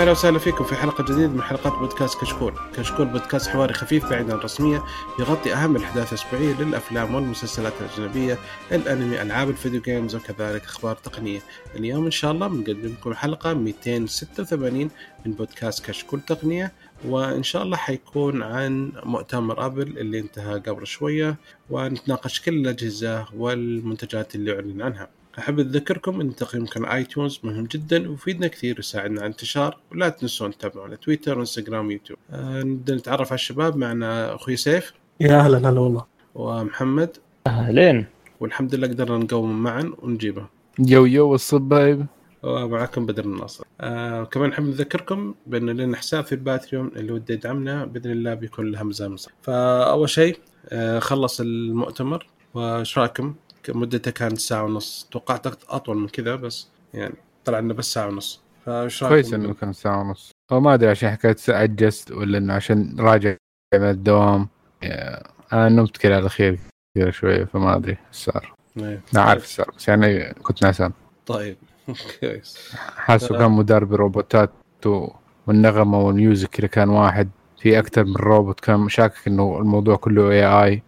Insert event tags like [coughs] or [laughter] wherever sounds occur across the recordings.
أهلا وسهلا فيكم في حلقة جديدة من حلقات بودكاست كشكول، كشكول بودكاست حواري خفيف بعيد عن الرسمية يغطي أهم الأحداث الأسبوعية للأفلام والمسلسلات الأجنبية، الأنمي، ألعاب الفيديو games وكذلك أخبار تقنية. اليوم إن شاء الله بنقدم لكم حلقة 286 من بودكاست كشكول تقنية وإن شاء الله حيكون عن مؤتمر أبل اللي انتهى قبل شوية ونتناقش كل الأجهزة والمنتجات اللي أعلن عنها. أحب أذكركم أن تقييمكم على آيتونز مهم جدا ويفيدنا كثير ويساعدنا على الانتشار ولا تنسون تتابعونا تويتر وانستغرام ويوتيوب آه نبدأ نتعرف على الشباب. معنا أخوي سيف. يا أهلا هلا والله. ومحمد. أهلين. والحمد لله قدرنا نقوم معا ونجيبه. يو يو الصبايب ومعكم بدر الناصر. آه كمان نحب نذكركم بأن لنا حساب في الباتريون اللي وده يدعمنا بإذن الله بيكون له مزامزة فأول شيء آه خلص المؤتمر. وإيش رأيكم؟ مدته كانت ساعة ونص. توقعت أطول من كذا بس يعني طلع لنا بس ساعة ونص. فايش رايكم؟ كويس إنه كان ساعة ونص. هو ما أدري عشان حكاية عجزت ولا إنه عشان راجع من الدوام. أنا نمت كذا على الاخير كذا شوية فما أدري إيش صار. إيه. ما عارف إيش صار بس يعني كنت ناسان. طيب. [laughs] كويس. حاسه كان مدرب روبوتات و- والنغمة وال music كذا كان واحد. في أكثر من روبوت كان شاكك إنه الموضوع كله اي اي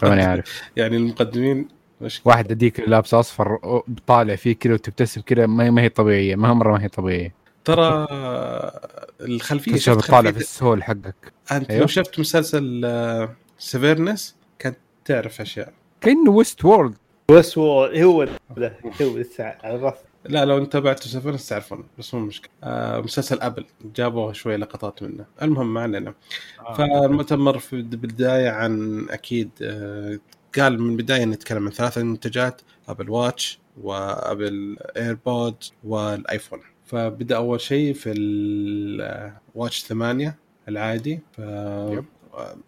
فماني عارف. يعني المقدمين مش واحد هذيك اللي لابسه اصفر طالع فيه كذا وتبتسم كذا ما ما هي طبيعية ما مرة ما هي طبيعية. ترى الخلفية شفت طالع في السهول حقك. أنت أيوه. لو شفت مسلسل Severance كانت تعرف أشياء. كأنه Westworld بس هو هو ده هو لسه عرفت لا لو انت تابعت Severance تعرفون بس مو مشكلة. آه مسلسل أبل جابوا شوية لقطات منه. المهم ما علينا. فالمؤتمر في البدايه عن أكيد آه قال من البداية نتكلم عن ثلاثة منتجات أبل watch وأبل AirPod والآيفون. فبدأ أول شيء في ال watch 8 العادي. ف.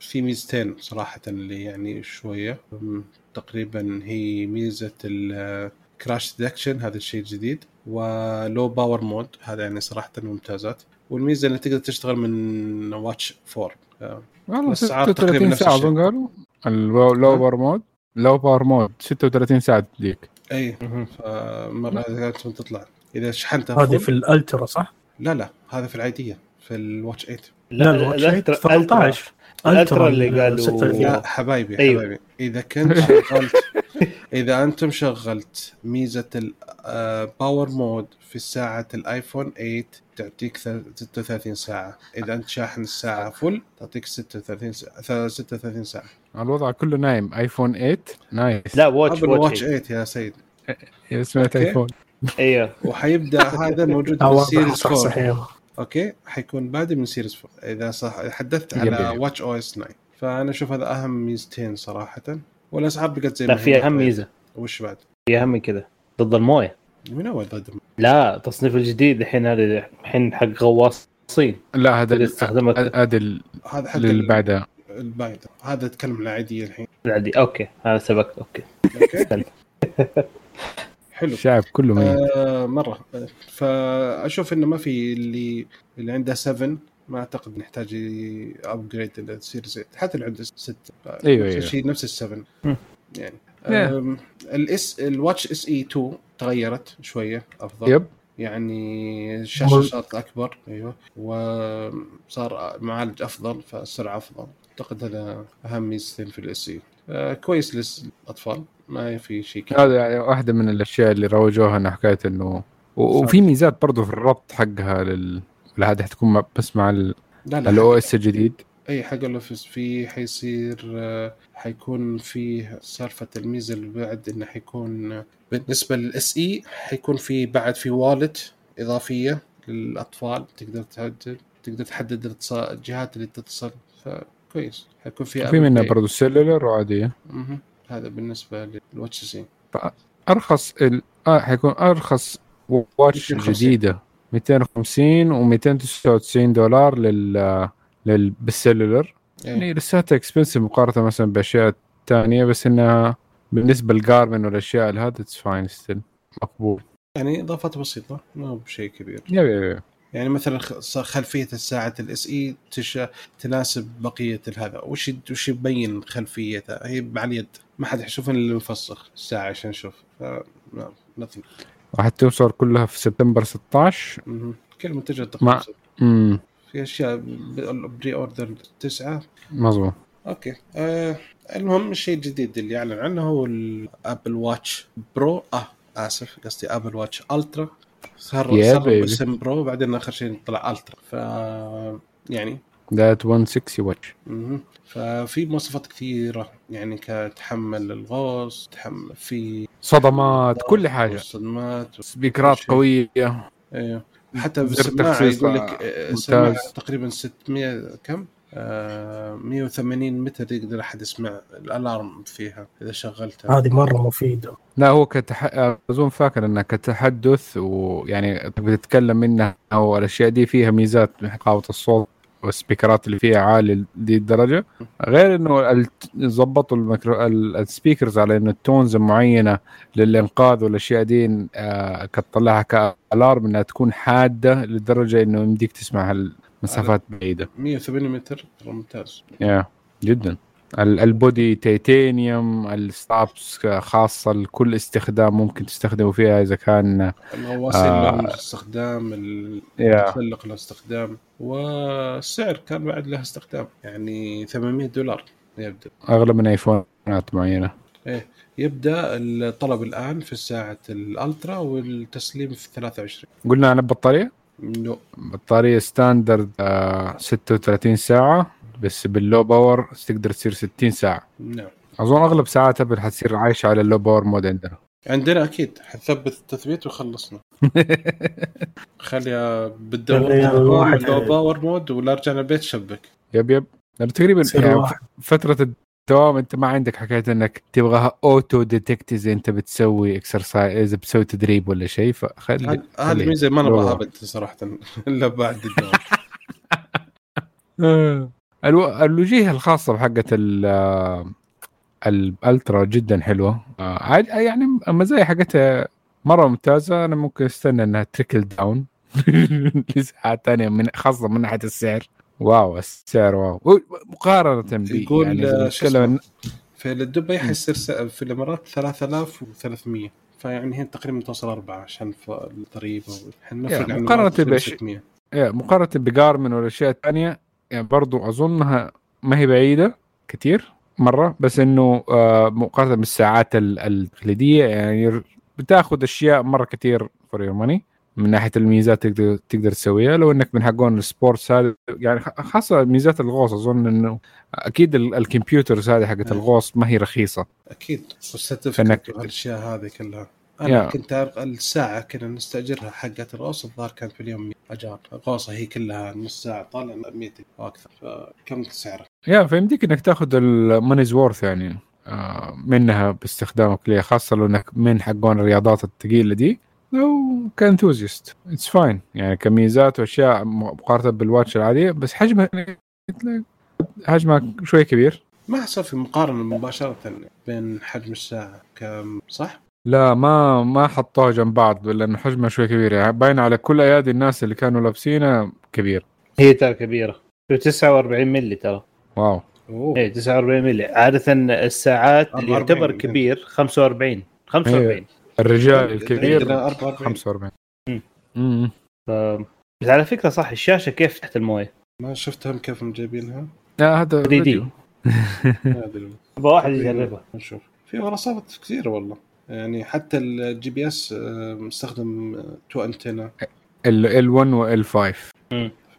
في ميزتين صراحة اللي يعني شوية. تقريبا هي ميزة ال crash detection هذا الشيء الجديد و low power mode هذا يعني صراحة ممتازات. والميزة اللي تقدر تشتغل من watch 4 ف- والله الأسعار تقريباً 36 نفس ساعة الشيء. أظن قالوا. اللو لو باور مود لو باور مود 36 ساعة تديك. اي فمرة تطلع. إذا شحنتها هذه في الألترا صح؟ لا لا. هذا في العادية في الواتش 8 لا الواتش 13 الالترا اللي ال قالوا 36. لا حبايبي أيوه. حبايبي إذا كنت [laughs] شغلت إذا أنتم شغلت ميزة الباور مود في ساعه الآيفون 8 تعطيك ث- 36 ساعة. إذا أنت شاحن الساعة فل تعطيك 36 ساعه 36 ساعة. الوضع كله نايم. آيفون 8 نايس. لا واتش واتش واتش 8 يا سيد. إذا سمعت أوكي. ايفون أيوه وحيبدأ هذا موجود آه، في واضح سيريز صح 4 صحيح أوكي؟ حيكون بادي من سيريز 4 إذا صح حدثت على. واتش أو اس 9 فأنا أشوف هذا أهم ميزتين صراحة. والأسعار بقت زي لا ما في هي. أهم ميزة. وش بعد؟ في أهم من كذا. ضد الموية. من اول ضد لا تصنيف الجديد الحين هذا الحين حق غواصين. لا هذا اللي هذا ال- هذا حق اللي بعدها البايد هذا أتكلم عن العادية الحين. العادي أوكي. هذا سبقت أوكي. أوكي. [laughs] حلو. الشعب كله ميت. آه مرة. فأشوف إنه ما في اللي اللي عنده 7 ما أعتقد نحتاج ابجريد السيريز 8 حتى اللي عنده 6 أيوة، أيوة. شيء نفس السفن. يعني. الاس الواتش اس اي 2 تغيرت شوية أفضل. يب. يعني الشاشه صارت أكبر أيوه. وصار معالج أفضل فالسرعة أفضل. أعتقد هذا أهم ميزتين في الاس اي آه كويس للأطفال. ما في شيء هذا يعني واحدة من الأشياء اللي روجوها انه حكاية إنه وفي ميزات برضه في الربط حقها لل هذه حتكون بس مع لا لا الاو اس الجديد. أي حق الأوفيس في حيصير آه، حيكون فيه سالفة الميزه اللي بعد إنه حيكون آه، بالنسبة لل SE حيكون في بعد في wallet إضافية للأطفال. تقدر تحدد تقدر تحدد الجهات اللي تتصل. فكويس. حيكون في في منها. برضه cellular وعادية. هذا بالنسبة لل watch SE أرخص ال... آه حيكون أرخص watch 250. جديدة. 250 و299 دولار لل لل بال cellular يعني لساتها expensive مقارنة مثلا بأشياء ثانية بس إنها بالنسبة لل Garmin والأشياء هذا it's fine still مقبول. يعني إضافات بسيطة ما هو بشيء كبير. yep yep yep. يعني مثلا خلفية الساعة ال SE تش... تناسب بقية هذا. وش وش يبين خلفيتها؟ هي على اليد ما حد يشوف إلا اللي مفسخ الساعة عشان نشوف ف... nothing. وحتوصل كلها في سبتمبر 16 مهم. كل منتجات ما- تقريبا امم في أشياء pre-order تسعة. مظبوط. okay. آه المهم الشيء الجديد اللي أعلن عنه هو ال Apple Watch Pro آه آسف قصدي Apple Watch Ultra صار صار. اسم Pro بعدين آخر شيء طلع Ultra ف يعني ذات 160 watch. ففي مواصفات كثيرة يعني كتحمل الغوص تحمل في صدمات كل حاجة صدمات سبيكرات. قوية أيوه حتى تخصيص يقول لك آه، السماعة ممتاز. تقريبا 600 كم؟ آه 180 متر يقدر أحد يسمع ال alarm فيها إذا شغلتها هذه مرة مفيدة لا هو كتح... أظن فاكر انها كتحدث ويعني تقدر تتكلم منها والأشياء دي فيها ميزات من نقاوة الصوت والسبيكرات اللي فيها عالي دي الدرجة. غير إنه ظبطوا الميكرو ال- ال speakers على إنه ال tones معينة للإنقاذ والأشياء دي آه كتطلعها كألارم إنها تكون حادة لدرجة إنه يمديك تسمع المسافات بعيدة. 180 متر ممتاز. يا جدا. ال- البودي تيتانيوم الستابس خاصة لكل استخدام ممكن تستخدمه فيها إذا كان الغواصين آه. لهم استخدام يا المتسلق له استخدام والسعر كان بعد له استخدام يعني 800 دولار يبدأ. أغلى من آيفونات معينة. إيه يبدأ الطلب الآن في الساعة ال Ultra والتسليم في 23 قلنا عن البطارية؟ no بطارية standard آه 36 ساعة بس بال low power تقدر تصير 60 ساعة. نعم. أظن أغلب ساعات Apple حتصير عايشة على ال low power mode عندنا. عندنا أكيد. حنثبت التثبيت وخلصنا. [laughs] خليها بالدوام. خليها الواحد- low power mode ولا رجعنا البيت شبك. yep yep. تقريبا يصير الدوام انت ما عندك حكاية انك تبغاها auto detect اذا انت بتسوي exercise اذا بتسوي تدريب ولا شيء فخلي هذه. الميزه ما نبغاها. ابد صراحة إلا بعد الدوام. [laughs] ألو... الوجيه الخاصة آه، ال Ultra جدا حلوة آه، يعني المزايا حقتها مرة ممتازة أنا ممكن أستنى إنها trickle down لساعات ثانية من خاصة من ناحية السعر واو السعر واو. مقارنة ب يقول يعني نتكلم اسمه؟ في دبي حيصير في الإمارات 3300 فيعني هي تقريبا توصل أربعة عشان حنفرق يا، عن مقارنة الإمارات بش- 600 إيه، مقارنة بجارمن والاشياء الثانية يعني برضو أظنها ما هي بعيدة كثير مرة بس إنه آه، مقارنة بالساعات ال- التقليدية يعني بتاخذ أشياء مرة كثير for your money من ناحية الميزات تقدر تقدر تسويها. لو إنك من حقون ال sports هذا يعني خاصة ميزات الغوص أظن إنه أكيد ال- ال computers هذه حقت. الغوص ما هي رخيصة. أكيد. وال certificate والاشياء هذه كلها. yeah. أنا كنت أعرف الساعة كنا نستأجرها حقت الغوص الظاهر كانت في اليوم 100 أجار. الغوصة هي كلها نص ساعة طالع 100 وأكثر. فكم سعرها؟ yeah فيمديك إنك تاخذ ال money's worth يعني آه، منها باستخدامك ليها خاصة لو إنك من حقون الرياضات الثقيلة دي. لو ك enthusiast. It's fine يعني كميزات وأشياء مقارنة بال watch العادية بس حجمها حجمها شوي كبير. ما حصل في مقارنة مباشرة بين حجم الساعة كم؟ صح؟ لا ما ما حطوها جنب بعض لأنه حجمها شوي كبير. يعني باين على كل أيادي الناس اللي كانوا لابسينها كبير. هي ترى كبيرة. 49 ملي ترى. wow. أوه. إيه 49 ملي عادة الساعات اللي 44 يعتبر. كبير 45 45 الرجال الكبير عندنا 44 45 مم. امم. بس على فكرة صح الشاشة كيف تحت الموية؟ ما شفتهم كيف جايبينها. لا هذا 3D. فيديو. [laughs] ما أدري. أبغى واحد يجربها. نشوف. في منصات كثيرة والله. يعني حتى ال GPS مستخدم two antenna L1 و L5 ف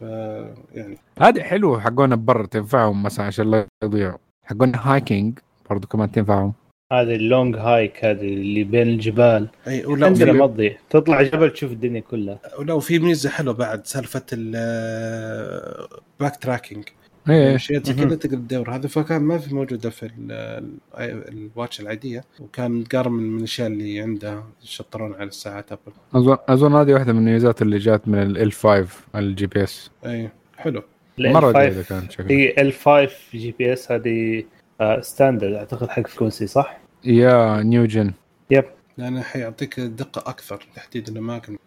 يعني. هذه حلوة حقونا برا تنفعهم مثلا عشان لا يضيعوا. حقونا hiking برضو كمان تنفعهم. هذه ال long hike هذه اللي بين الجبال. إي ولو عندنا ما تضيع تطلع جبل تشوف الدنيا كلها. ولو في ميزة حلوة بعد سالفة ال back tracking إيه اشياء زي مهم. كذا تقدر تدور. هذا فكان ما في موجودة في ال- ال- ال watch العادية. وكان Garmin الأشياء اللي عنده يشطرون على الساعات Apple. أظن أظن هذه واحدة من الميزات اللي جات من L5 ال GPS إي حلو. مرة جيدة 5 كانت شكلها. هي L5 GPS هذه آه، standard أعتقد حق frequency صح؟ yeah new gen لأنه حيعطيك دقة أكثر تحديد الأماكن.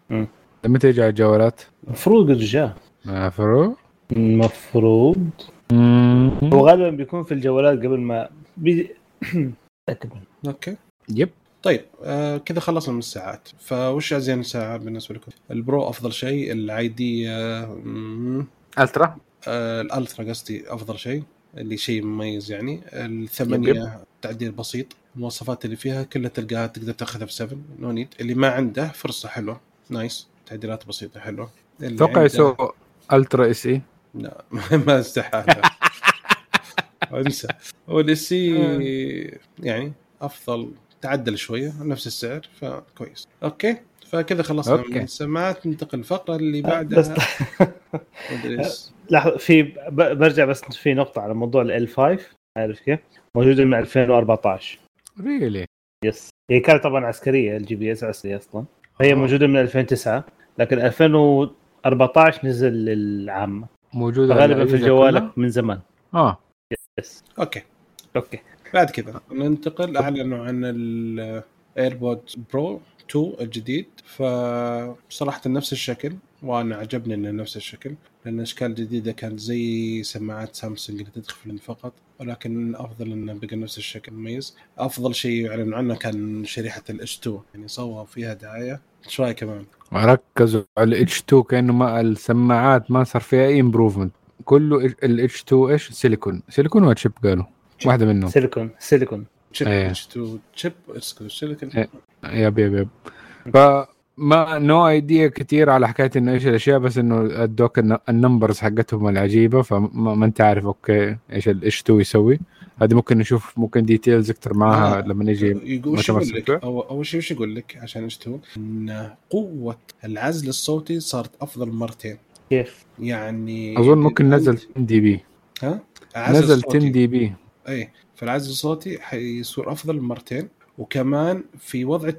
متى يجي على الجوالات؟ المفروض قد جاء. آه، فرو المفروض مم. هو غالبا بيكون في الجوالات قبل ما بي... [coughs] okay. Yep. طيب آه كذا خلصنا من الساعات. فوش أزين ساعه بالنسبة لكم؟ ال Pro أفضل شيء الاي دي آه Ultra. آه ال Ultra قصدي أفضل شيء. اللي شيء مميز يعني. الثمانية تعديل بسيط المواصفات اللي فيها كلها تلقاها تقدر تاخذها في 7 no need اللي ما عنده فرصة حلوة nice تعديلات بسيطة حلوة. أتوقع يسوي Ultra SE لا [laughs] ما استحالة. انسى. وال SE يعني أفضل تعدل شوية نفس السعر فكويس. okay. فكذا خلصنا okay. من السماعات ننتقل الفقره اللي بعدها. بس [laughs] لحظة في برجع بس في نقطة على موضوع L5 عارف كيف؟ موجوده من 2014 really yes هي كانت طبعا عسكرية ال GPS عسكرية أصلا. هي موجودة من 2009 لكن 2014 نزل للعامه موجودة غالبا في جوالك من زمان آه. yes okay. Okay. بعد كذا ننتقل اعلنوا عن ال AirPod Pro 2 الجديد فصراحه نفس الشكل وأنا عجبني إنه نفس الشكل لأن الاشكال الجديده كانت زي سماعات سامسونج اللي تدخل فقط ولكن أفضل إنه بقى نفس الشكل. مميز. أفضل شيء يعلن عنه كان شريحة ال H2 يعني صوروا فيها دعاية. إيش رأيك كمان؟ ركزوا على ال H 2 كأنه ما السماعات ما صار فيها أي improvement كله ال H 2 إيش؟ silicon silicon ولا chip قالوا؟ واحدة منهم. سيليكون سيليكون تشيب اتش 2 تشيب سيليكون yep yep yep فما no idea كثير على حكاية إنه إيش الأشياء بس إنه ادوك ال numbers حقتهم العجيبة فما ما أنت عارف okay إيش ال H 2 يسوي. هذه ممكن نشوف ممكن details أكثر معها آه. لما نجي يقول شو يقول لك اول شيء وش يقول لك عشان H 2 إن قوة العزل الصوتي صارت أفضل مرتين. كيف؟ يعني أظن ممكن نزل 10 dB. ها؟ نزل 10 دي بي. اي فالعزل الصوتي حيصير أفضل مرتين وكمان في وضع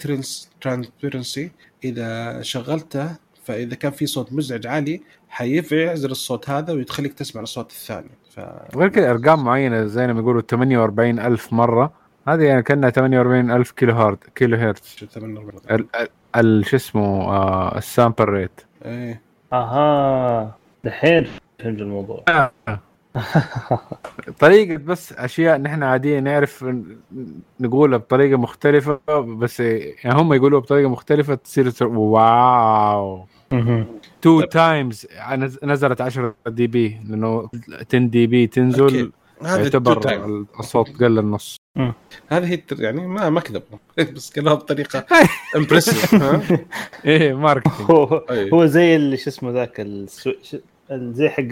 transparency. إذا شغلته فإذا كان في صوت مزعج عالي حيعزل الصوت هذا ويخليك تسمع الصوت الثاني. ف... غير كذا أرقام معينة زي ما يقولوا 48 ألف مرة. هذه يعني كأنها 48 ألف كيلو هارد كيلو هرتز شو اسمه آه ال sample rate إيه. أها دحين فهمت الموضوع. آه. [laughs] طريقة بس أشياء نحن عادية نعرف نقولها بطريقة مختلفة بس يعني هم يقولوها بطريقة مختلفة تصير wow. two times نزلت 10 dB لأنه 10 dB تنزل يعتبر الصوت قل النص. هذه هي يعني ما ما كذبوا. [laughs] بس قالوها بطريقة [laughs] impressive إيه marketing هو, هو زي شو اسمه ذاك زي حق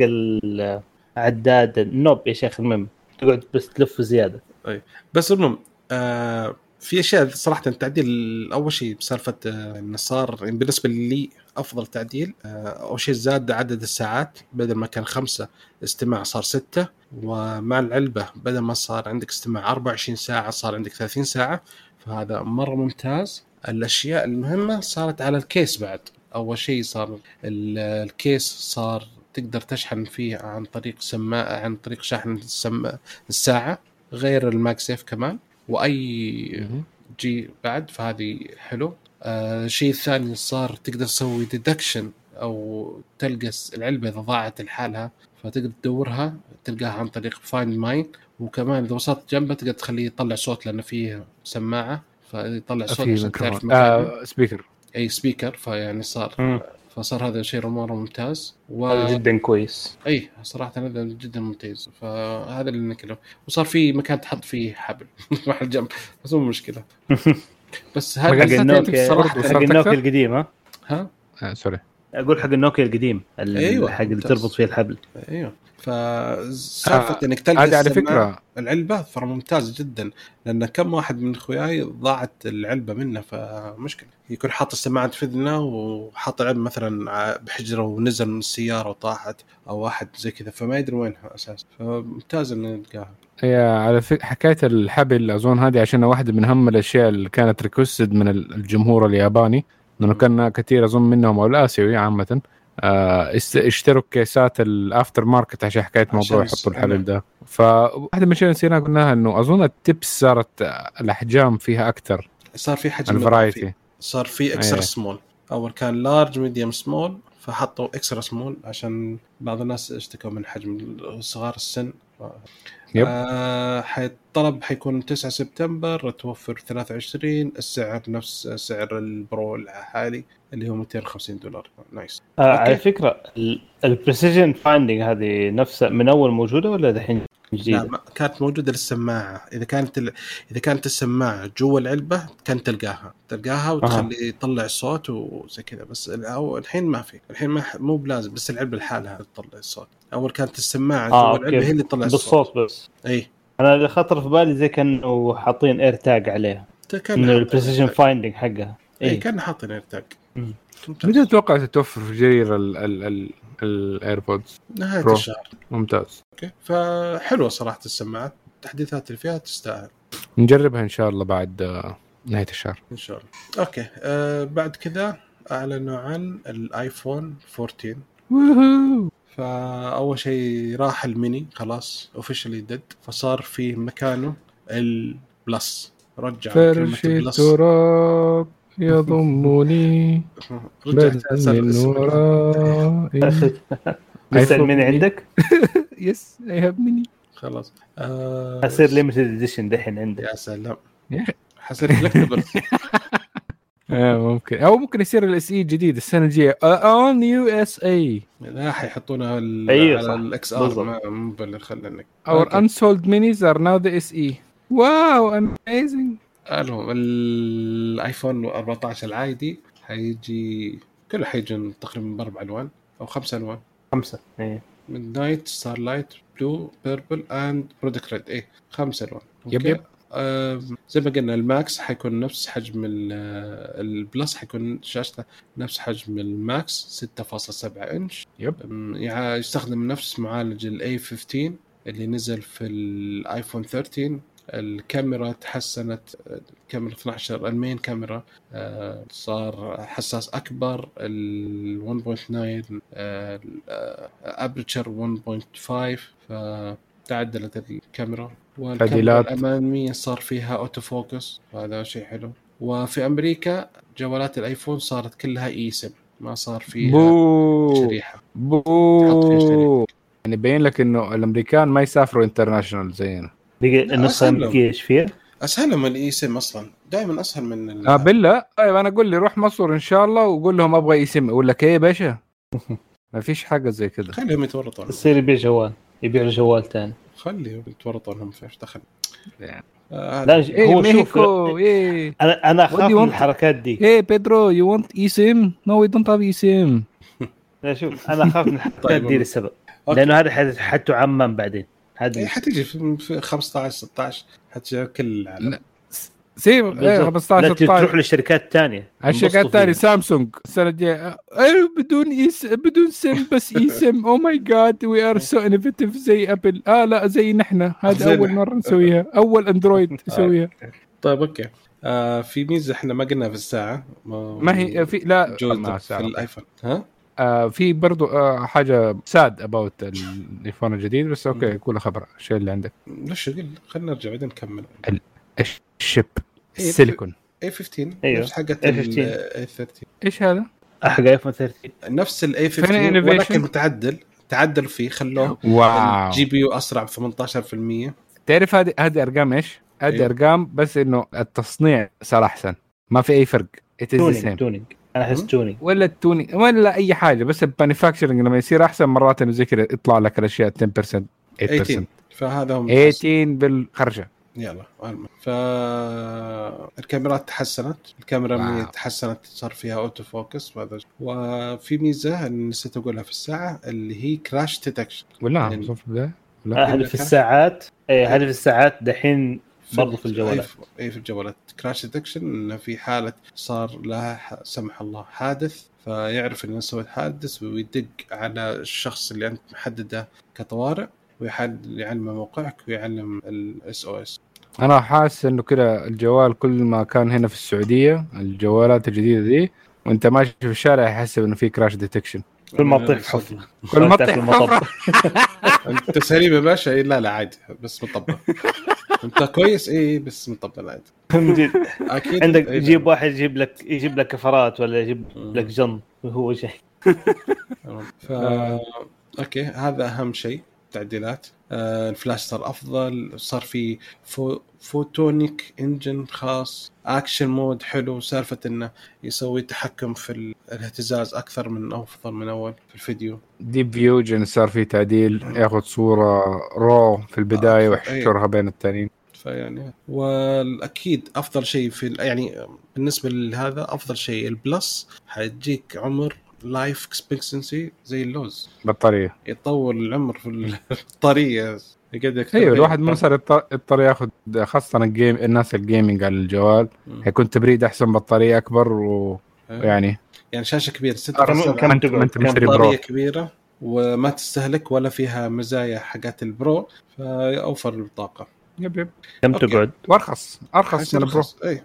عداد ال knob يا شيخ المهم. تقعد بس تلف زيادة. اي بس المهم آه في أشياء صراحة التعديل أول شيء بسالفة آه انه صار يعني بالنسبة لي أفضل تعديل آه أول شيء زاد عدد الساعات بدل ما كان خمسة استماع صار ستة ومع العلبة بدل ما صار عندك استماع 24 ساعة صار عندك 30 ساعة. فهذا مرة ممتاز. الأشياء المهمة صارت على ال case بعد. أول شيء صار ال case صار تقدر تشحن فيه عن طريق سماعة عن طريق شحن السم... الساعة غير ال MagSafe كمان وأي جي بعد فهذه حلو. آه الشيء الثاني صار تقدر تسوي detection أو تلقى العلبة إذا ضاعت لحالها فتقدر تدورها تلقاها عن طريق Find My وكمان إذا وصلت جنبه تقدر تخليه يطلع صوت لأنه فيه سماعة فيطلع صوت عشان تعرف آه speaker أي speaker فيعني صار. فصار هذا شيء مرة ممتاز. و... جدا كويس. اي صراحة هذا جدا ممتاز. فهذا اللي نكله وصار في مكان تحط فيه حبل. [laughs] مع الجنب. بس مو مشكلة. [laughs] بس هذا حق النوكيا حق النوكيا القديم ها؟ ها؟ آه سوري. أقول حق النوكيا القديم أيوه حق اللي تربط فيه الحبل. أيوه. فسالفة آه إنك تلقى هذه على فكرة. العلبة ترى ممتازه جدا لأن كم واحد من اخوياي ضاعت العلبة منه فمشكلة. يكون حاط السماعه في اذنه وحاط العلبة مثلا بحجرة ونزل من السيارة وطاحت أو واحد زي كذا فما يدري وينها أساسا. فممتاز إنه نلقاها. هي على فكرة حكاية الحبل أظن هذه عشان واحدة من أهم الأشياء اللي كانت requested من الجمهور الياباني. لأنه كان كثير أظن منهم أو الآسيوي عامة آه، اشتروا كيسات ال aftermarket عشان حكاية موضوع يحطوا الحبل ده. فواحدة من الاشياء اللي نسينا قلناها إنه أظن ال tips صارت الأحجام فيها أكثر. صار في حجم ال variety. صار في extra small أول كان large medium small فحطوا extra small عشان بعض الناس اشتكوا من حجم صغار السن. yep. آه الطلب حيكون 9 سبتمبر توفر 23 السعر نفس سعر ال Pro الحالي اللي هو 250 دولار. nice. آه على فكرة ال precision finding هذه نفسها من أول موجودة ولا دحين لا جديده؟ ما كانت موجودة للسماعة. إذا كانت ال... إذا كانت السماعة جوا العلبة كانت تلقاها. تلقاها وتخلي يطلع الصوت وزي كذا. بس الحين ما في. الحين ما مو بلازم بس العلبة لحالها تطلع الصوت. أول كانت السماعة آه، جوا العلبة. هي اللي تطلع الصوت. بالصوت بس. إي. أنا اللي خطر في بالي زي كانوا حاطين AirTag عليها. كان AirTag. finding حقها. إي إي. كان حاطين AirTag مم. متى تتوقع تتوفر في جرير ال- ال- ال- ال AirPods نهاية Pro. الشهر. ممتاز. okay. فحلوة صراحة السماعات. التحديثات اللي فيها تستاهل. نجربها إن شاء الله بعد آه، نهاية الشهر. إن شاء الله. okay. آه بعد كذا أعلنوا عن ال iPhone 14 woohoo. فأول شيء راح الميني. خلاص. officially dead فصار في مكانه ال Plus رجع كلمة البلس التراب يضمني بدل من. ورائي. ال mini [laughs] mini. عندك؟ yes I have mini خلاص. آه حصير ليمتد اديشن دحين عندك. يا سلام. حصير كولكتبل [laughs] آه ممكن. أو ممكن يصير الاس اي جديد السنة الجاية. اون يو اس اي لا حيحطونها على. الاكس ار باللي خلنك اور أوكي. unsold minis are now the SE واو اميزنج المهم الايفون 14 العادي حيجي كله حيجي تقريبا باربع الوان أو خمس الوان خمسة اي midnight starlight blue purple and product red إيه خمس الوان yep؟ yep. آه زي ما قلنا ال Max حيكون نفس حجم آه، ال Plus حيكون شاشته نفس حجم ال Max 6.7 انش yep. أم، يع- يستخدم نفس معالج ال A 15 اللي نزل في ال iPhone 13 الكاميرا تحسنت الكاميرا 12 ال main camera آه، صار حساس أكبر ال 1.9 aperture 1.5 فتعدلت الكاميرا. والكاميرا. الاماميه صار فيها auto focus وهذا شيء حلو. وفي أمريكا جوالات الآيفون صارت كلها اي سم ما صار فيها boo. شريحة. boo. يعني يبين لك إنه الأمريكان ما يسافروا international زينا. لهم. الامريكيه إيش فيها؟ أسهل من الاي سم أصلا. دائما أسهل من ال- آه بالله. طيب أنا أقول لي روح مصر إن شاء الله وقول لهم أبغى يسم أقول لك إيه يا باشا؟ [laughs] ما فيش حاجة زي كده. خليهم يتورطون يصير يبيع جوال يبيع له جوال ثاني خليهم يتورطون هم فيش دخل. يعني. آه لا. ج- إيه هو شوف ميحيكو إيه. أنا أنا اخاف you من want? الحركات دي. إيه بيدرو يو ونت اي سيم نو وي دونت هاف اي سيم لا شوف أنا اخاف من [laughs] الحركات طيب، دي لسبب. لأنه هذا حت- حتعمم بعدين. إيه هذا حتيجي في في 15 16 حتجي كل العالم. لا. SIM إيه بالضبط. 15 لا تروح 16 للشركات الثانية الشركات الثانية سامسونج. السنة الجايه أيوه بدون إيس بدون SIM بس eSIM oh my God we are so innovative زي Apple آه لا زي نحن. هذا أول. مرة نسويها. أول [laughs] Android يسويها طيب أوكي. آه في ميزة إحنا ما قلنا في الساعة. ما هي في لا. ما في. الآيفون. ها؟ آه في برضو آه حاجة ساد اباوت الايفون الجديد بس أوكي قول خبر الشيء اللي عندك ليش قل خلينا نرجع بعدين نكمل الشيب إيه، السيليكون اي 15 أيوه. نفس حقت A15. الاي 13 إيش هذا؟ حق ايفون 13 نفس الاي فين 15 innovation؟ ولكن متعدل تعدلوا فيه خلوه واو الجي بي يو أسرع ب 18% تعرف هذه هذه أرقام إيش؟ هذه أيوه. أرقام بس إنه التصنيع صار أحسن ما في أي فرق tuning. tuning أنا أحس مم. tuning ولا ال tuning ولا أي حاجة بس ال manufacturing لما يصير أحسن مرات إنه زي كذا يطلع لك الأشياء 10% 8% 18 فهذا هم 18 بالخرجة. يلا. ف الكاميرات تحسنت الكاميرا wow. تحسنت صار فيها auto focus وهذا وفي ميزة نسيت أقولها في الساعة اللي هي crash detection ولا يعني- يعني في البداية؟ هذه في الساعات؟ إيه هذه في الساعات دحين برضو في اي الجوالات. أي في الجوالات. crash detection إنه في حالة صار لها ح- سمح الله حادث فيعرف إنه سويت حادث ويدق على الشخص اللي أنت محدده كطوارئ ويحدد يعلم موقعك ويعلم ال SOS أنا حاسس إنه كذا الجوال كل ما كان هنا في السعودية الجوالات الجديدة دي وأنت ماشي في الشارع يحسب إنه في crash detection كل ما تطيح [laughs] حفرة. كل ما تطيح المطب. [laughs] أنت سليم يا باشا؟ إيه لا لا عادي بس مطبق [laughs] انت كويس إيه بس مطبق عادي. أكيد عندك إيه. يجيب واحد يجيب لك يجيب لك كفرات ولا يجيب. لك جنط وهو جاي ف... أوكي هذا أهم شيء تعديلات آه الفلاش صار أفضل صار في pho... photonic engine خاص action mode حلو سالفة إنه يسوي تحكم في الاهتزاز أكثر من أفضل من أول في الفيديو. deep fusion صار في تعديل ياخذ صورة raw في البداية ويحشرها بين الثانيين فيعني والأكيد أفضل شيء في يعني بالنسبة لهذا أفضل شيء ال Plus حيجيك عمر life expectancy زي اللوز. بطارية. يطول العمر في [laughs] البطارية يقعد أيوه الواحد ما صار يضطر ياخذ خاصة ال game الناس ال gaming على الجوال. حيكون تبريد أحسن بطارية أكبر ويعني يعني. شاشة كبيرة 6 كم Pro. كبيرة وما تستهلك ولا فيها مزايا حقات ال Pro ف أوفر الطاقة. yep yep. كم تقعد؟ وأرخص أرخص من ال Pro. اي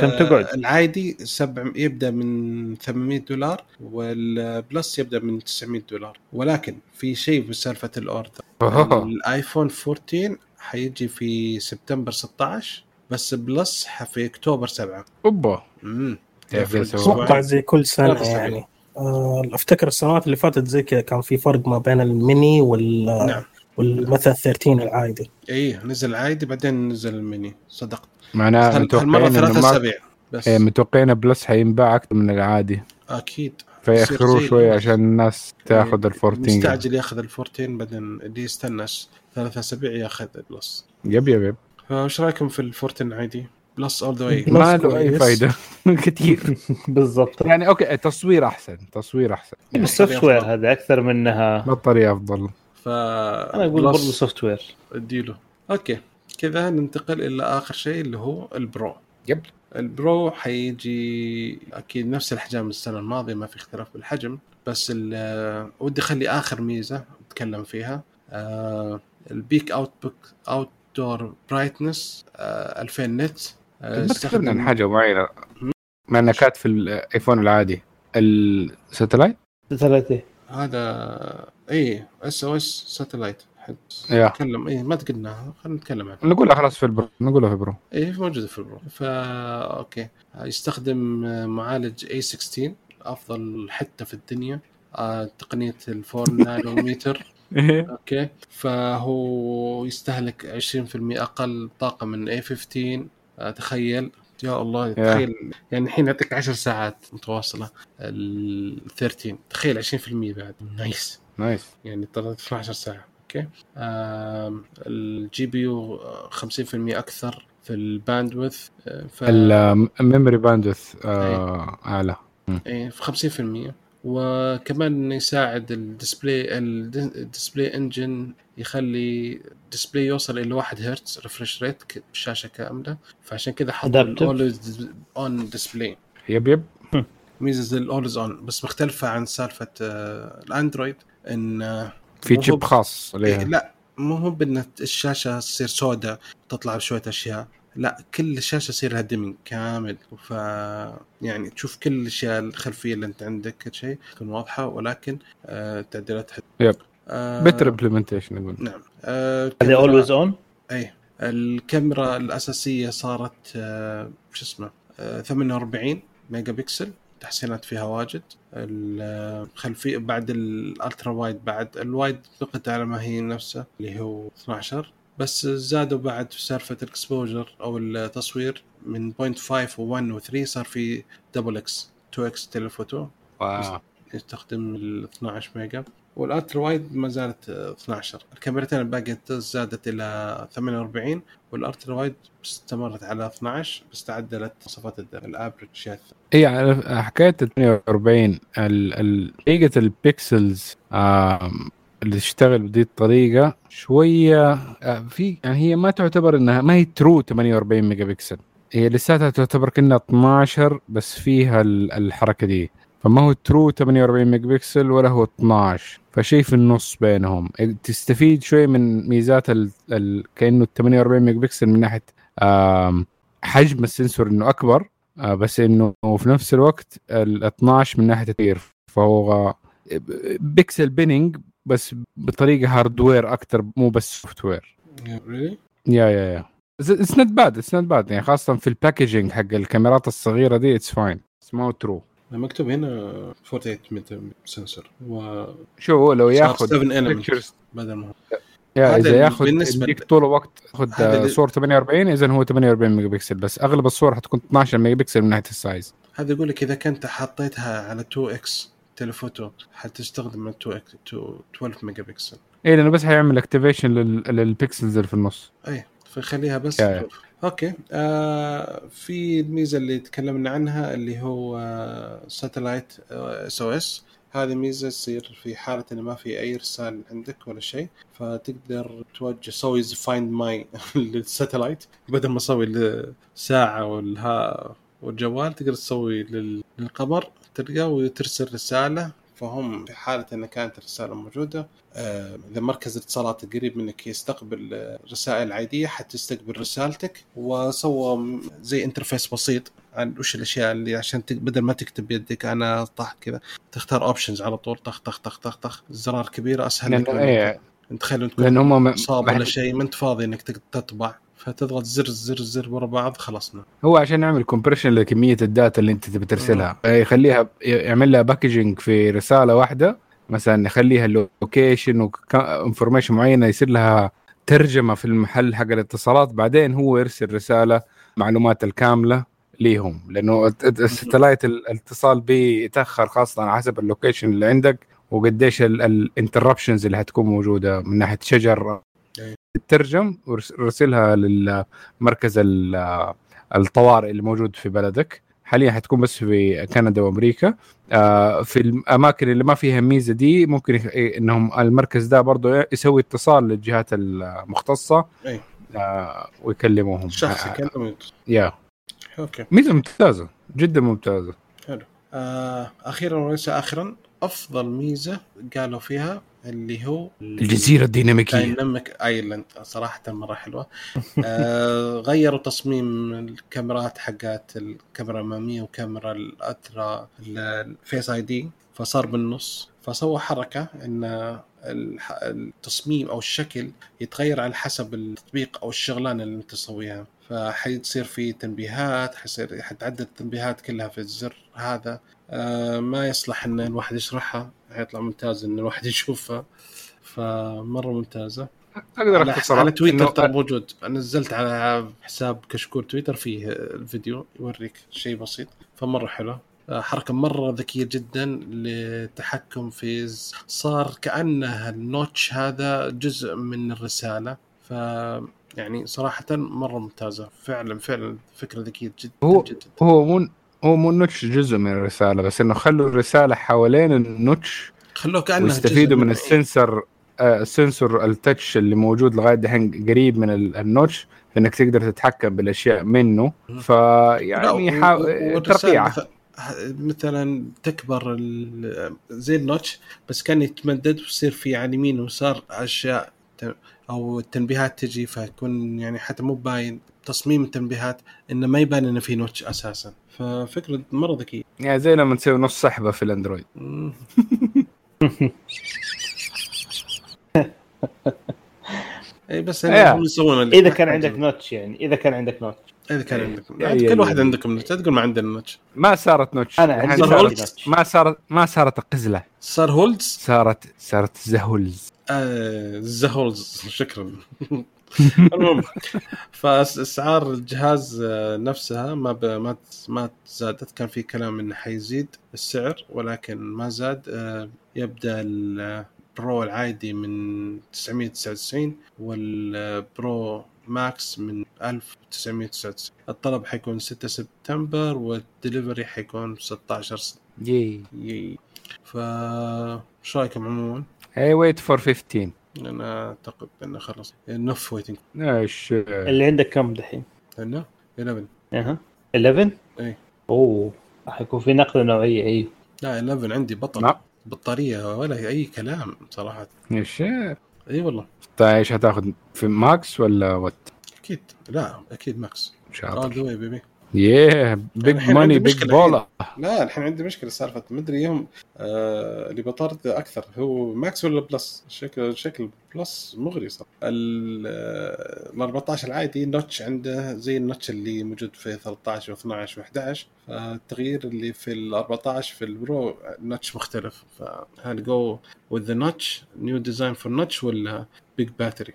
كم تقعد؟ العادي سبع يبدأ من 800 دولار وال Plus يبدأ من 900 دولار. ولكن في شيء بسالفه ال order. الآيفون 14 حيجي في سبتمبر 16 بس Plus في أكتوبر 7 أوبا. امم أتوقع زي كل سنة يعني. آه، أفتكر السنوات اللي فاتت زي كذا كان في فرق ما بين الميني وال نعم. والمثل 13 العادي. إيه نزل عادي بعدين نزل الميني صدقت. معناه متوقعين ثلاث أسابيع بس. إيه متوقعين Plus حينباع أكثر من العادي. أكيد. فيأخروه شوي عشان الناس تاخذ ال 14 مستعجل ياخذ ال 14 بعدين اللي يستنى ثلاث أسابيع ياخذ ال Plus yep yep yep. فايش رأيكم في ال 14 عادي؟ Plus all the way ما له أي فائده [laughs] كثير. [laughs] بالضبط. يعني أوكي تصوير أحسن تصوير أحسن. يعني ال software هذا أكثر منها بطارية أفضل. ف أنا أقول برضه software اديله. أوكي. كذا ننتقل إلى آخر شيء اللي هو ال Pro. yep. ال Pro حيجي أكيد نفس الأحجام السنة الماضية ما في اختلاف بالحجم بس ودي أخلي آخر ميزة أتكلم فيها. آه ال peak out peak outdoor brightness 2000 nit. آه تكلمنا عن حاجة معينه مع انها كانت في ال iPhone العادي. ال satellite satellite إيه؟ هذا اي SOS satellite نتكلم اي ما تقلناها خلينا نتكلم عنها نقولها خلاص في ال Pro نقولها في ال Pro. اي موجودة في ال Pro. فا أوكي. يستخدم معالج اي 16 أفضل حتة في الدنيا آه تقنية ال four [laughs] نانومتر okay. فهو يستهلك 20% أقل طاقة من اي 15 آه تخيل. يا الله تخيل يعني الحين يعطيك 10 ساعات متواصلة. ال 13 تخيل 20% بعد. nice. nice. يعني ترى 12 ساعة okay؟ ال GPU 50% أكثر في ال bandwidth ف... ال memory bandwidth آه أعلى. اي في 50% وكمان يساعد ال display ال display engine يخلي ال display يوصل إلى 1 هرتز refresh rate بشاشه كاملة. فعشان كذا حط ال always-on display yep yep. ميزه ال always-on بس مختلفة عن سالفة الأندرويد إن في chip خاص عليها. لا مو هو بان الشاشة تصير سوداء تطلع بشوية أشياء. لا كل الشاشة يصير لها dimming كامل. ف يعني تشوف كل الأشياء الخلفية اللي أنت عندك كل شيء تكون واضحة. ولكن آه تعديلات حد yep. آه better implementation نقول نعم. آه هذه always-on اي الكاميرا الأساسية صارت آه شو اسمه آه 48 ميجا بكسل تحسينات فيها واجد. الخلفية بعد ال ultra wide بعد. ال wide بقت على ما هي نفسها اللي هو 12 بس زادوا بعد في سالفة ال exposure أو التصوير من 0.5 و1 و3 صار في double x 2 x telephoto wow. يستخدم ال 12 ميجا. وال ultra wide ما زالت 12 الكاميرتين الباقية زادت إلى 48 وال ultra wide استمرت على 12 بس تعدلت مواصفات ال average shot اي على حكايه ال 48 طريقه ال pixels اللي تشتغل بهذه الطريقة شوية في يعني هي ما تعتبر إنها ما هي true 48 ميجا بكسل هي لساتها تعتبر كأنها 12 بس فيها الحركة دي. فما هو ترو 48 ميجا بكسل ولا هو 12 فشيء في النص بينهم. تستفيد شوي من ميزات ال... ال... كأنه 48 ميجا بكسل من ناحية حجم ال sensor إنه أكبر آه، بس إنه في نفس الوقت ال 12 من ناحية التغيير. فهو pixel binning بس بطريقة hardware أكثر مو بس software yeah yeah yeah it's not bad it's not bad يعني خاصة في ال packaging حق الكاميرات الصغيرة دي it's fine it's مو true مكتوب هنا 48 sensor و شو لو ياخذ 7 element. pictures. بدل ما yeah إذا ياخذ يديك طول الوقت ياخذ صور 48 إذا هو 48 ميجا بكسل بس أغلب الصور حتكون 12 ميجا بكسل من ناحية ال size هذا يقول لك إذا كنت حطيتها على 2 x telephoto حتستخدم 2 x 12 ميجا بكسل اي لأنه بس حيعمل activation لل pixels اللي في النص. أي فيخليها بس yeah. okay. آه في الميزة اللي تكلمنا عنها اللي هو satellite SOS هذه ميزة تصير في حالة إن ما في أي رسال عندك ولا شيء فتقدر توجه تسوي فايند ماي للساتلايت بدل ما أسوي الساعة والها والجوال تقدر تسوي لل- للقمر تلقاه وترسل رسالة. فهم في حالة أن كانت الرسالة موجودة آه، إذا مركز الاتصالات قريب منك يستقبل آه، رسائل العادية حتستقبل رسالتك. وسوى زي انترفيس بسيط عن وش الأشياء اللي عشان بدل ما تكتب بيدك أنا طح كذا تختار options على طول طخ طخ طخ طخ طخ. زرار كبيرة أسهل لك انت تخيل تكون لأن هم ما ولا شيء ما أنت فاضي إنك تطبع. فتضغط زر زر زر ورا بعض خلصنا هو عشان يعمل compression لكمية ال data اللي انت تبي ترسلها. يخليها يعمل لها packaging في رسالة واحدة مثلا يخليها ال location و information معينة يصير لها ترجمة في المحل حق الاتصالات بعدين هو يرسل رسالة معلومات الكاملة ليهم. لأنه ال satellite ال- الاتصال بيتاخر خاصة على حسب ال location اللي عندك وقديش ال interruptions اللي حتكون موجودة من ناحية شجر. تترجم ورسلها للمركز ال- الطوارئ اللي موجود في بلدك. حاليا حتكون بس في كندا وأمريكا. آه، في الاماكن اللي ما فيها الميزه دي ممكن يخ- إنهم المركز ده برضه يسوي اتصال للجهات المختصة أي. آه، ويكلموهم. الشخص آه، يكلم ويت- yeah. okay. ميزة ممتازة جدا ممتازة. حلو. آه أخيرا وليس اخرا أفضل ميزة قالوا فيها اللي هو الجزيرة الديناميكية. dynamic island صراحة مرة حلوة. [laughs] آه غيروا تصميم الكاميرات حقات الكاميرا الأمامية وكاميرا الأترا ال face ID فصار بالنص. فسوى حركة إن التصميم أو الشكل يتغير على حسب التطبيق أو الشغلانة اللي أنت تسويها. فحيصير في تنبيهات حيصير حتعدل التنبيهات كلها في الزر هذا. آه ما يصلح إن الواحد يشرحها حيطلع ممتاز إن الواحد [laughs] يشوفها. فمرة ممتازة. أقدر اختصر على تويتر إنه- ترى موجود. نزلت على حساب كشكول تويتر فيه الفيديو يوريك شيء بسيط. فمرة حلو آه، حركة مرة ذكية جدا للتحكم في صار كانها النوتش هذا جزء من الرسالة. ف يعني صراحة مرة ممتازة. فعلا فعلا فكره ذكيه جدا هو- جدا. هو مو هو مو النوتش جزء من الرسالة بس إنه خلوا الرسالة حوالين النوتش خلوه كانه ويستفيدوا جزء من السنسر آه، السنسور التاتش اللي موجود لغاية دحين قريب من ال- النوتش إنك تقدر تتحكم بالأشياء منه. فيعني حا... والرسالة ترقيعة. مث- مثلا تكبر زي النوتش بس كان يتمدد ويصير في على اليمين ويسار أشياء أو التنبيهات تجي فيكون يعني حتى مو باين تصميم التنبيهات إنه ما يبان إنه في نوتش أساسا. ففكرة مرة ذكية. يعني زي لما تسوي نص سحبة في الأندرويد. [laughs] اي بس إيه. هم يسوون إذا كان. عندك نوتش يعني إذا كان عندك نوتش. إذا كان عندك يعني- كل واحد عندكم نوتش لا تقول ما عندنا نوتش. ما صارت نوتش. أنا عندي. نوتش ما صارت ما صارت قزلة. صار هولدز؟ صارت صارت زهولز. زهولز شكرا. [laughs] المهم فأسعار الجهاز نفسها ما ب... ما ما زادت كان في كلام إنه حيزيد السعر ولكن ما زاد. آه، يبدأ ال Pro العادي من 999 وال Pro Max من 1999 الطلب حيكون 6 سبتمبر والدليفري حيكون 16 س- Yeah. Yeah. ف شو رأيكم عموما؟ I wait for 15 أنا أعتقد انه خلص enough waiting إيش اللي عندك كم دحين؟ انه 11 أها. 11 إيه. أوه. حيكون في نقلة نوعية أيوه. لا 11 عندي بطل. بطارية ولا أي كلام صراحة. إيش إي والله. طيب إيش حتاخذ في Max ولا what أكيد. لا أكيد Max the way baby yeah big money big baller لا الحين عندي مشكلة سالفة. مدري يوم آه اللي بطرد أكثر هو Max ولا Plus؟ شكل شكل Plus مغري صار ال آه، ال 14 العادي notch عنده زي ال notch اللي موجود في 13 و12 و11 فالتغيير اللي في ال 14 في ال Pro notch مختلف. فهل go with the notch new design for notch ولا big battery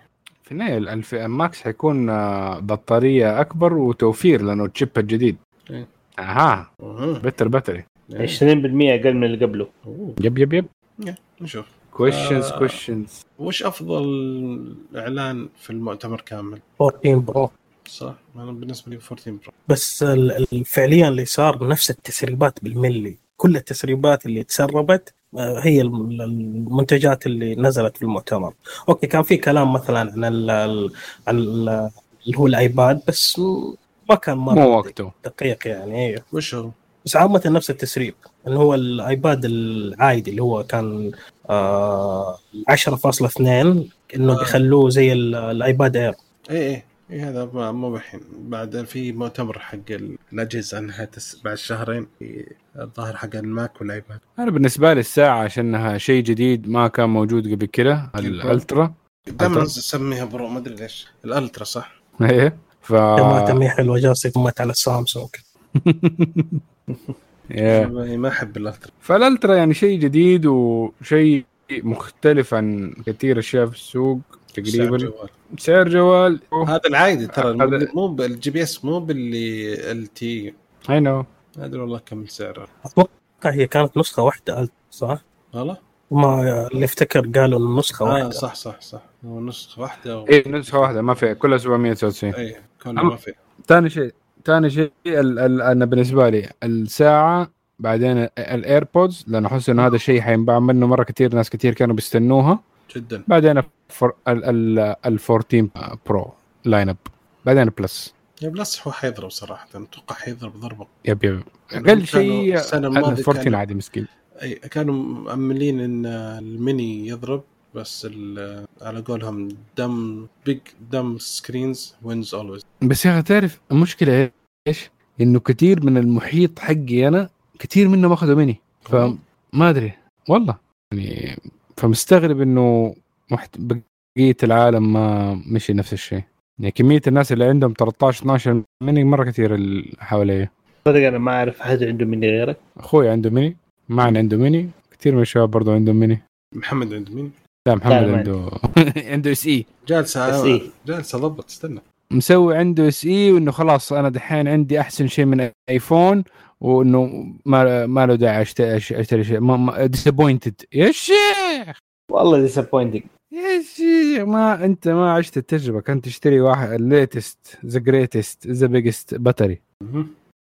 النهايه ال Max حيكون آه، بطارية أكبر وتوفير لأنه ال chip الجديد. إيه. أها. أها. better battery 20% أقل من اللي قبله. yep yep yep. نشوف. questions آه. questions وش أفضل إعلان في المؤتمر كامل؟ 14 Pro صح؟ أنا بالنسبة لي 14 Pro بس فعليا اللي صار نفس التسريبات بالملي. كل التسريبات اللي تسربت آه، هي الم- المنتجات اللي نزلت في المؤتمر. أوكي كان في كلام مثلا عن ال ال- عن ال- اللي هو ال iPad بس ما كان مرة مو وقته. دقيق يعني أيوه. وش هو؟ بس عامة نفس التسريب اللي هو ال iPad العادي اللي هو كان آه 10.2 إنه آه. بيخلوه زي ال- ال iPad Air اي اي اي هذا ما- مو الحين بعد في مؤتمر حق الأجهزة إنها تس... بعد شهرين في الظاهر حق ال Mac وال iPad. أنا بالنسبة لي الساعة عشانها شيء جديد ما كان موجود قبل كده ال Ultra دائما؟ اسميها Pro ما أدري ليش. ال Ultra صح؟ إيه ف تمام حلوة جالسه قمت على السامسونج. [laughs] [laughs] إيه. ما أحب ال Ultra. فال Ultra يعني شيء جديد وشيء مختلف عن كثير أشياء في السوق. سعر تقريبا جوال. سعر جوال. هذا العادي ترى هذا- مو بال GPS مو بال LTE no ما أدري والله كم سعره. أتوقع هي كانت نسخة واحدة صح؟ والله؟ ما اللي افتكر قالوا إنه نسخة آه واحدة. صح صح صح. هو نسخة واحدة و... اي نسخة واحدة ما في كلها 799 اي أم- ما في. ثاني شيء ثاني شيء ال- ال- أنا بالنسبة لي الساعة بعدين ال AirPods لأنه أحس إنه هذا الشيء حينباع منه مرة كثير ناس كثير كانوا بيستنوها. جدا. بعدين الفر- ال ال ال 14 Pro lineup بعدين Plus يا Plus هو حيضرب صراحة أتوقع حيضرب ضربة. yep yep. يعني أقل شيء السنة ال الماضية 14 كانوا- عادي مسكين. أي كانوا مأملين إن الميني يضرب بس على قولهم them big them screens wins always بس يا أخي تعرف المشكلة إيش؟ إنه كثير من المحيط حقي أنا كثير منهم أخذوا مني. فما أدري. والله. يعني فمستغرب إنه محت... بقية العالم ما مشي نفس الشيء. يعني كمية الناس اللي عندهم 13 12 مني مرة كثير اللي حواليا صدق أنا ما أعرف أحد عنده مني غيرك. أخوي عنده مني معن عنده مني كثير من الشباب برضه عندهم مني. محمد عند مين؟ لا محمد لا، عنده [laughs] عنده SE جالسه بس إيه. جالسة ضبط استنى. مسوي عنده SE وإنه خلاص أنا دحين عندي أحسن شيء من iPhone وإنه ما ما له داعي اشتري شيء. disappointed يا شيخ! والله disappointing يا شيخ! ما أنت ما عشت التجربة. كنت تشتري واحد ال latest the greatest the biggest battery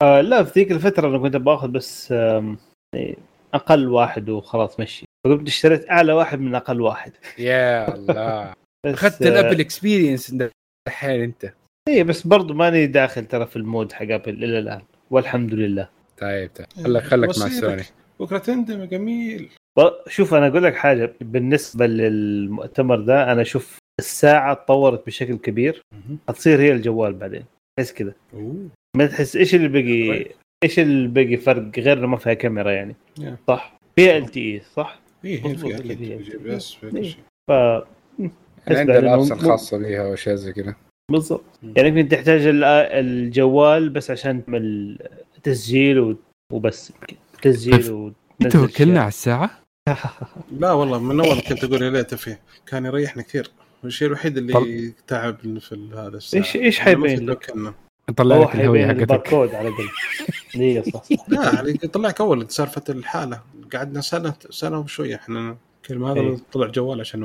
لا في ذيك الفترة أنا كنت باخذ بس يعني أقل واحد وخلاص مشي. فقمت اشتريت أعلى واحد من أقل واحد. يا الله. [laughs] أخذت ال Apple experience دحين أنت. اي بس برضو ماني داخل ترى في ال mood حق Apple إلى الآن. والحمد لله. طيب طيب. خلك خلك مع. سوني. بكرة تندم جميل. شوف أنا أقول لك حاجة. بالنسبة للمؤتمر ده أنا أشوف الساعة تطورت بشكل كبير. حتصير هي الجوال بعدين. تحس كذا. ما تحس إيش اللي بقي إيش اللي بقي فرق غير إنه ما فيها كاميرا يعني؟ Yeah. صح. فيها LTE صح؟ إيه فيها. في GPS إيه. ف عندها ال apps الخاصه بها واشياء زي كذا. بالضبط. يعني يمكن تحتاج ال- الجوال بس عشان تعمل تسجيل و- وبس. تسجيل و توكلنا على الساعة؟ [laughs] لا والله من أول كنت أقول يا ليت فيه. كان يريحنا كثير. الشيء الوحيد اللي طل- تعب في ال- هذا الساعة. إيش إيش حيبين لك؟ توكلنا. طلع هو لك الهوية حقتك. الباركود على اي صح صح لا يعني طلعك أول سالفة الحالة. قعدنا سنة سنة وشوية إحنا. كل ما هذا إيه. طلع جوال عشان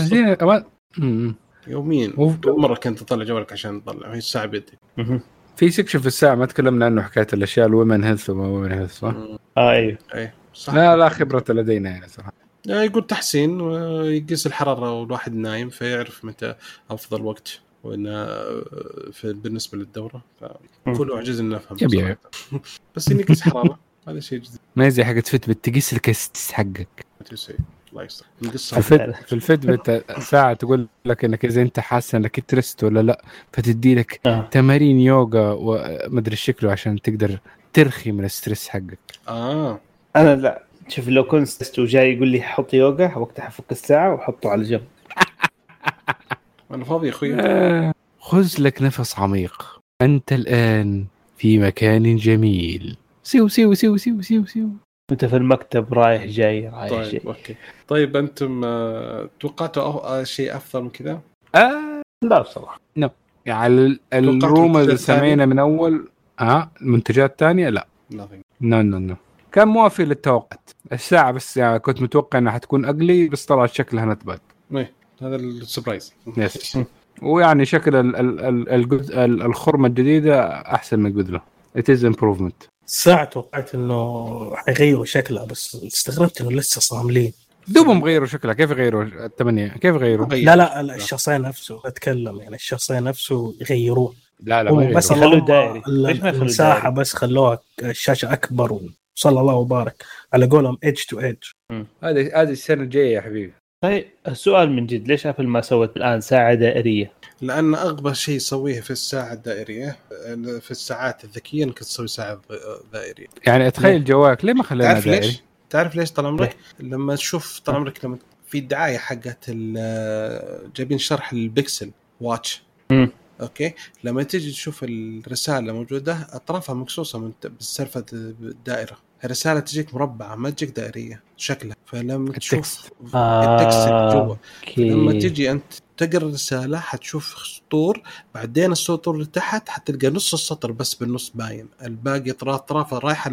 زين أمان- أمم. يوميا مرة كنت تطلع جوالك عشان تطلع هي الساعة بيدي. في section في الساعة ما تكلمنا عنه حكاية الأشياء ال women health وما women health صح؟ آه أيوه إيه صح لا لا خبرة لدينا يعني صراحة يقول تحسين ويقيس الحرارة والواحد نايم فيعرف متى أفضل وقت وانه في بالنسبة للدورة فكله عجز ان نفهم يبي. صراحة. [laughs] بس اني يقيس حرارة هذا شيء جديد ما زي حقت فتبت تقيس لك الستس حقك. الله يستر القصة. في الفيد في الفيدبت ساعة تقول لك إنك إذا أنت حاسس إنك ترست ولا لأ فتدي لك آه. تمارين يوغا ومدري شكله عشان تقدر ترخي من ال stress حقك. آه. أنا لا شوف لو كنت stressed وجاي يقول لي حط يوغا وقتها حفك الساعة وحطه على جنب [laughs] أنا فاضي يا أخوي. آه، [laughs] خذ لك نفس عميق. أنت الآن في مكان جميل. سيو سيو سيو سيو سيو سيو. أنت في المكتب رايح جاي رايح طيب جاي. okay. طيب أنتم آه، توقعتوا أو- آه، شيء أفضل من كذا؟ آه لا بصراحة. يعني ال- ال rumor اللي سمعنا من أول ها المنتجات الثانية لا. no no no كان موافي للتوقعات. الساعة بس يعني كنت متوقع إنها حتكون ugly بس طلعت شكلها not bad إيه، هذا ال surprise. yes ويعني شكل ال ال ال الجزء ال- الخرمة الجديدة أحسن من قبله it is improvement. الساعة توقعت إنه حيغيروا شكلها بس استغربت إنه لسه صاملين. دوبهم غيروا شكلها. كيف يغيروا الثمانية؟ كيف يغيروا لا لا لا، الشخصية نفسه اتكلم يعني الشخصية نفسه يغيروه. لا لا ما بس خلوه دائري. المساحة؟ بس خلوها الشاشة أكبر وصلى الله وبارك. على قولهم edge to edge هذه هذه السنة الجاية يا حبيبي. طيب السؤال من جد ليش Apple ما سوت الآن ساعة دائرية؟ لأن أغبى شيء يسويه في الساعة الدائرية آه، في الساعات الذكية إنك تسوي ساعة دائرية. يعني اتخيل جوالك ليه ما خلينا تعرف دائري؟ ليش؟ تعرف ليش طال عمرك؟ لما تشوف طال عمرك لما في الدعاية حقت جايبين شرح ال Pixel Watch. مم. okay؟ لما تيجي تشوف الرسالة موجودة أطرافها مقصوصه من بسالفه الدائرة. الرسالة تجيك مربعة ما تجيك دائرية شكلها. فلما تشوف ال text جوا لما تجي أنت تقرأ الرساله حتشوف سطور بعدين السطور اللي تحت حتلقى نص السطر بس بالنص باين. الباقي اطراف اطرافها رايحة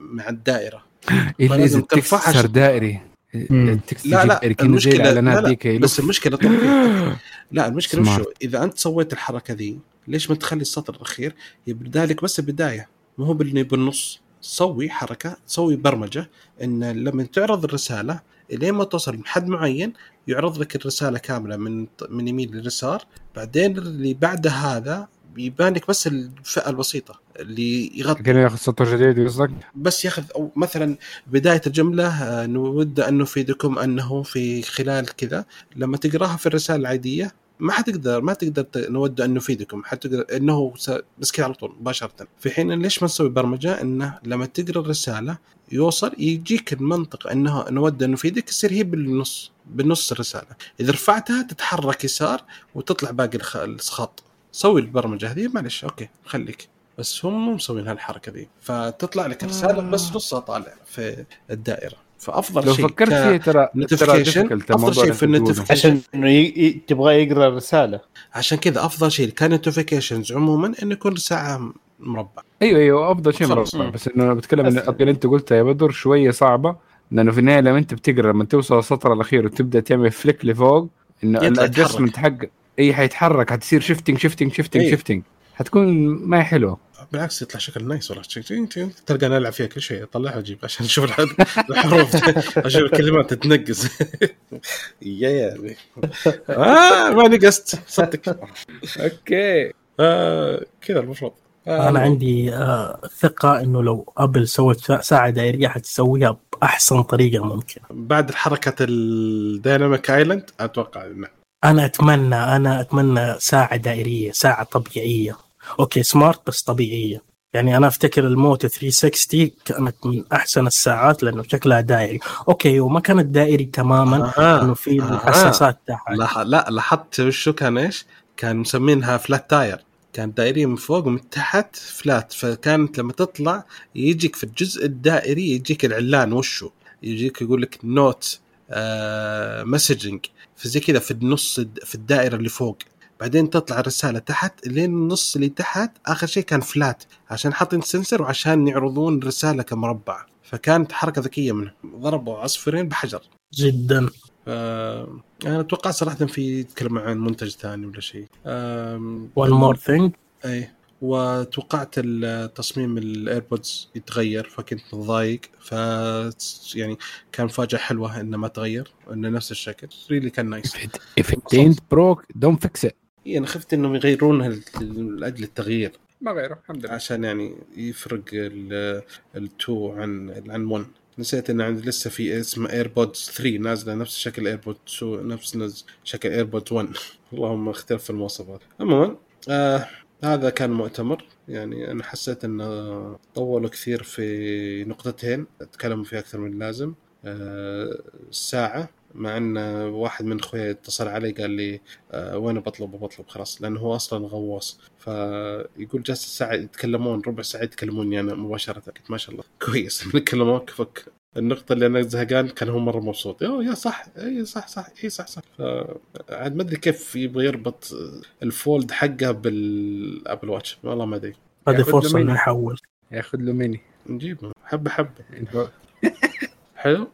مع الدائرة. الا إذا فلازم ال text ترفعها صار. دائري. ال text لا [laughs] لا المشكلة لا لا بس المشكلة طبعاً لا المشكلة. وشو إذا أنت سويت الحركة ذي ليش ما تخلي السطر الأخير؟ يبدا لك بس البداية. مو هو بالنص. سوي حركة سوي برمجة إن لما تعرض الرسالة إلين ما توصل لحد معين يعرض لك الرسالة كاملة من من يمين لليسار بعدين اللي بعد هذا يبان لك بس الفئة البسيطة اللي يغطي كان ياخذ سطر جديد قصدك؟ بس ياخذ أو مثلا بداية الجملة آه، نود أن نفيدكم أنه في خلال كذا لما تقراها في الرسالة العادية ما حتقدر ما تقدر نود أن نفيدكم حتقدر إنه. بس كذا على طول مباشرة في حين ليش ما نسوي برمجة إنه لما تقرأ الرسالة يوصل يجيك المنطق انه نود ان نفيدك يصير هي بالنص بالنص الرسالة. إذا رفعتها تتحرك يسار وتطلع باقي الخ- الخط. سوي البرمجة هذه معلش okay خليك. بس هم مو مسوين هالحركة ذي. فتطلع لك رسالة بس نصها طالع في الدائرة. فأفضل لو شيء فكرت فيها ترى أفضل الموضوع شيء في. ال notification. عشان إنه ي... ي... تبغى يقرأ الرسالة. عشان كذا أفضل شيء ك notifications عموما إنه يكون ساعة مربع. أيوه أيوه أفضل شيء. مربع. بس إنه أنا بتكلم ان اللي أنت قلتها يا بدر شوية صعبة. لأنه في النهاية لما أنت بتقرأ لما توصل السطر الأخير وتبدأ تعمل flick لفوق إنه ال adjustment حق إي حيتحرك حتصير shifting shifting shifting. shifting حتكون ما هي حلوة. بالعكس يطلع شكل nice والله. تلقى نلعب فيها كل شيء. أطلعها وأجيب عشان نشوف الح- الحروف. [laughs] أشوف الكلمات تتنقز. [laughs] yeah yeah. آه ما نقصت صدق. [laughs] okay. آه كذا المفروض. أنا عندي آه ثقة إنه لو Apple سوت سا- ساعة دائرية حتسويها بأحسن طريقة ممكن بعد الحركه ال Dynamic Island أتوقع إنه أنا أتمنى أنا أتمنى ساعة دائرية ساعة طبيعية okay smart بس طبيعية يعني أنا أفتكر ال Moto 360 كانت من أحسن الساعات لأنه شكلها دائري okay وما كانت دائري تماما آه. انه في آه. الحساسات تحت لاح- لا لاحظت وشو كان إيش؟ كان مسمينها flat tire كانت دائريه من فوق ومن تحت flat فكانت لما تطلع يجيك في الجزء الدائري يجيك الإعلان وشو؟ يجيك يقول لك note آه messaging فزي كذا في النص في الدائرة اللي فوق. بعدين تطلع الرسالة تحت لين النص اللي تحت آخر شيء كان flat عشان حاطين sensor وعشان يعرضون الرساله كمربع. فكانت حركة ذكية منهم ضربوا عصفورين بحجر. جدا. آه أنا أتوقع صراحة في يتكلم عن منتج ثاني ولا شيء. one more thing. أي وتوقعت التصميم ال AirPods يتغير فكنت متضايق ف يعني كان مفاجأة حلوة إنه ما تغير إنه نفس الشكل. really كان nice if it ain't broke don't fix it. إيه، أنا خفت إنهم يغيرونها لأجل التغيير. ما غيره الحمد عشان يعني يفرق ال2 عن عن 1 نسيت إن عندي لسه في اسمه AirPods 3 نازلة نفس شكل AirPods 2 نفس شكل AirPods 1 [laughs] اللهم اختلف في المواصفات. عموما آه هذا كان مؤتمر. يعني أنا حسيت انه طولوا كثير في نقطتين تكلموا فيها أكثر من اللازم. آه الساعة مع أن واحد من اخوياي اتصل علي قال لي آه وين بطلب؟ بطلب خلاص لأنه هو أصلا غواص. فيقول جالس الساعة يتكلمون ربع ساعة يتكلموني أنا مباشرة. قلت ما شاء الله كويس [laughs] نتكلمون فك النقطة اللي أنا زهقان كان هو مرة مبسوط. يا يا صح اي صح صح اي صح صح. عاد ما أدري كيف يبغى يربط ال Fold حقه بال Apple Watch والله ما أدري. هذه له انه. يحول ياخذ له ميني نجيبه. حبة حبة. حلو.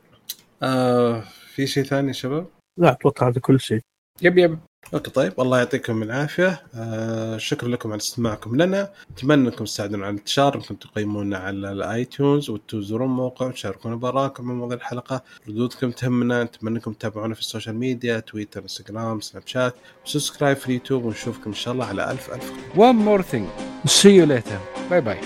آه في شيء ثاني يا شباب؟ لا أتوقع هذا كل شيء. yep yep. okay طيب. الله يعطيكم العافية. آه شكرا لكم على استماعكم لنا. أتمنى أنكم تساعدونا على الانتشار أنكم تقيمونا على ال iTunes وتزورون الموقع وتشاركونا بآرائكم من موضوع الحلقة. ردودكم تهمنا. نتمنى أنكم تتابعونا في ال social media تويتر إنستغرام سناب شات. و subscribe في اليوتيوب ونشوفكم إن شاء الله على ألف ألف. خير. one more thing. See you later. bye bye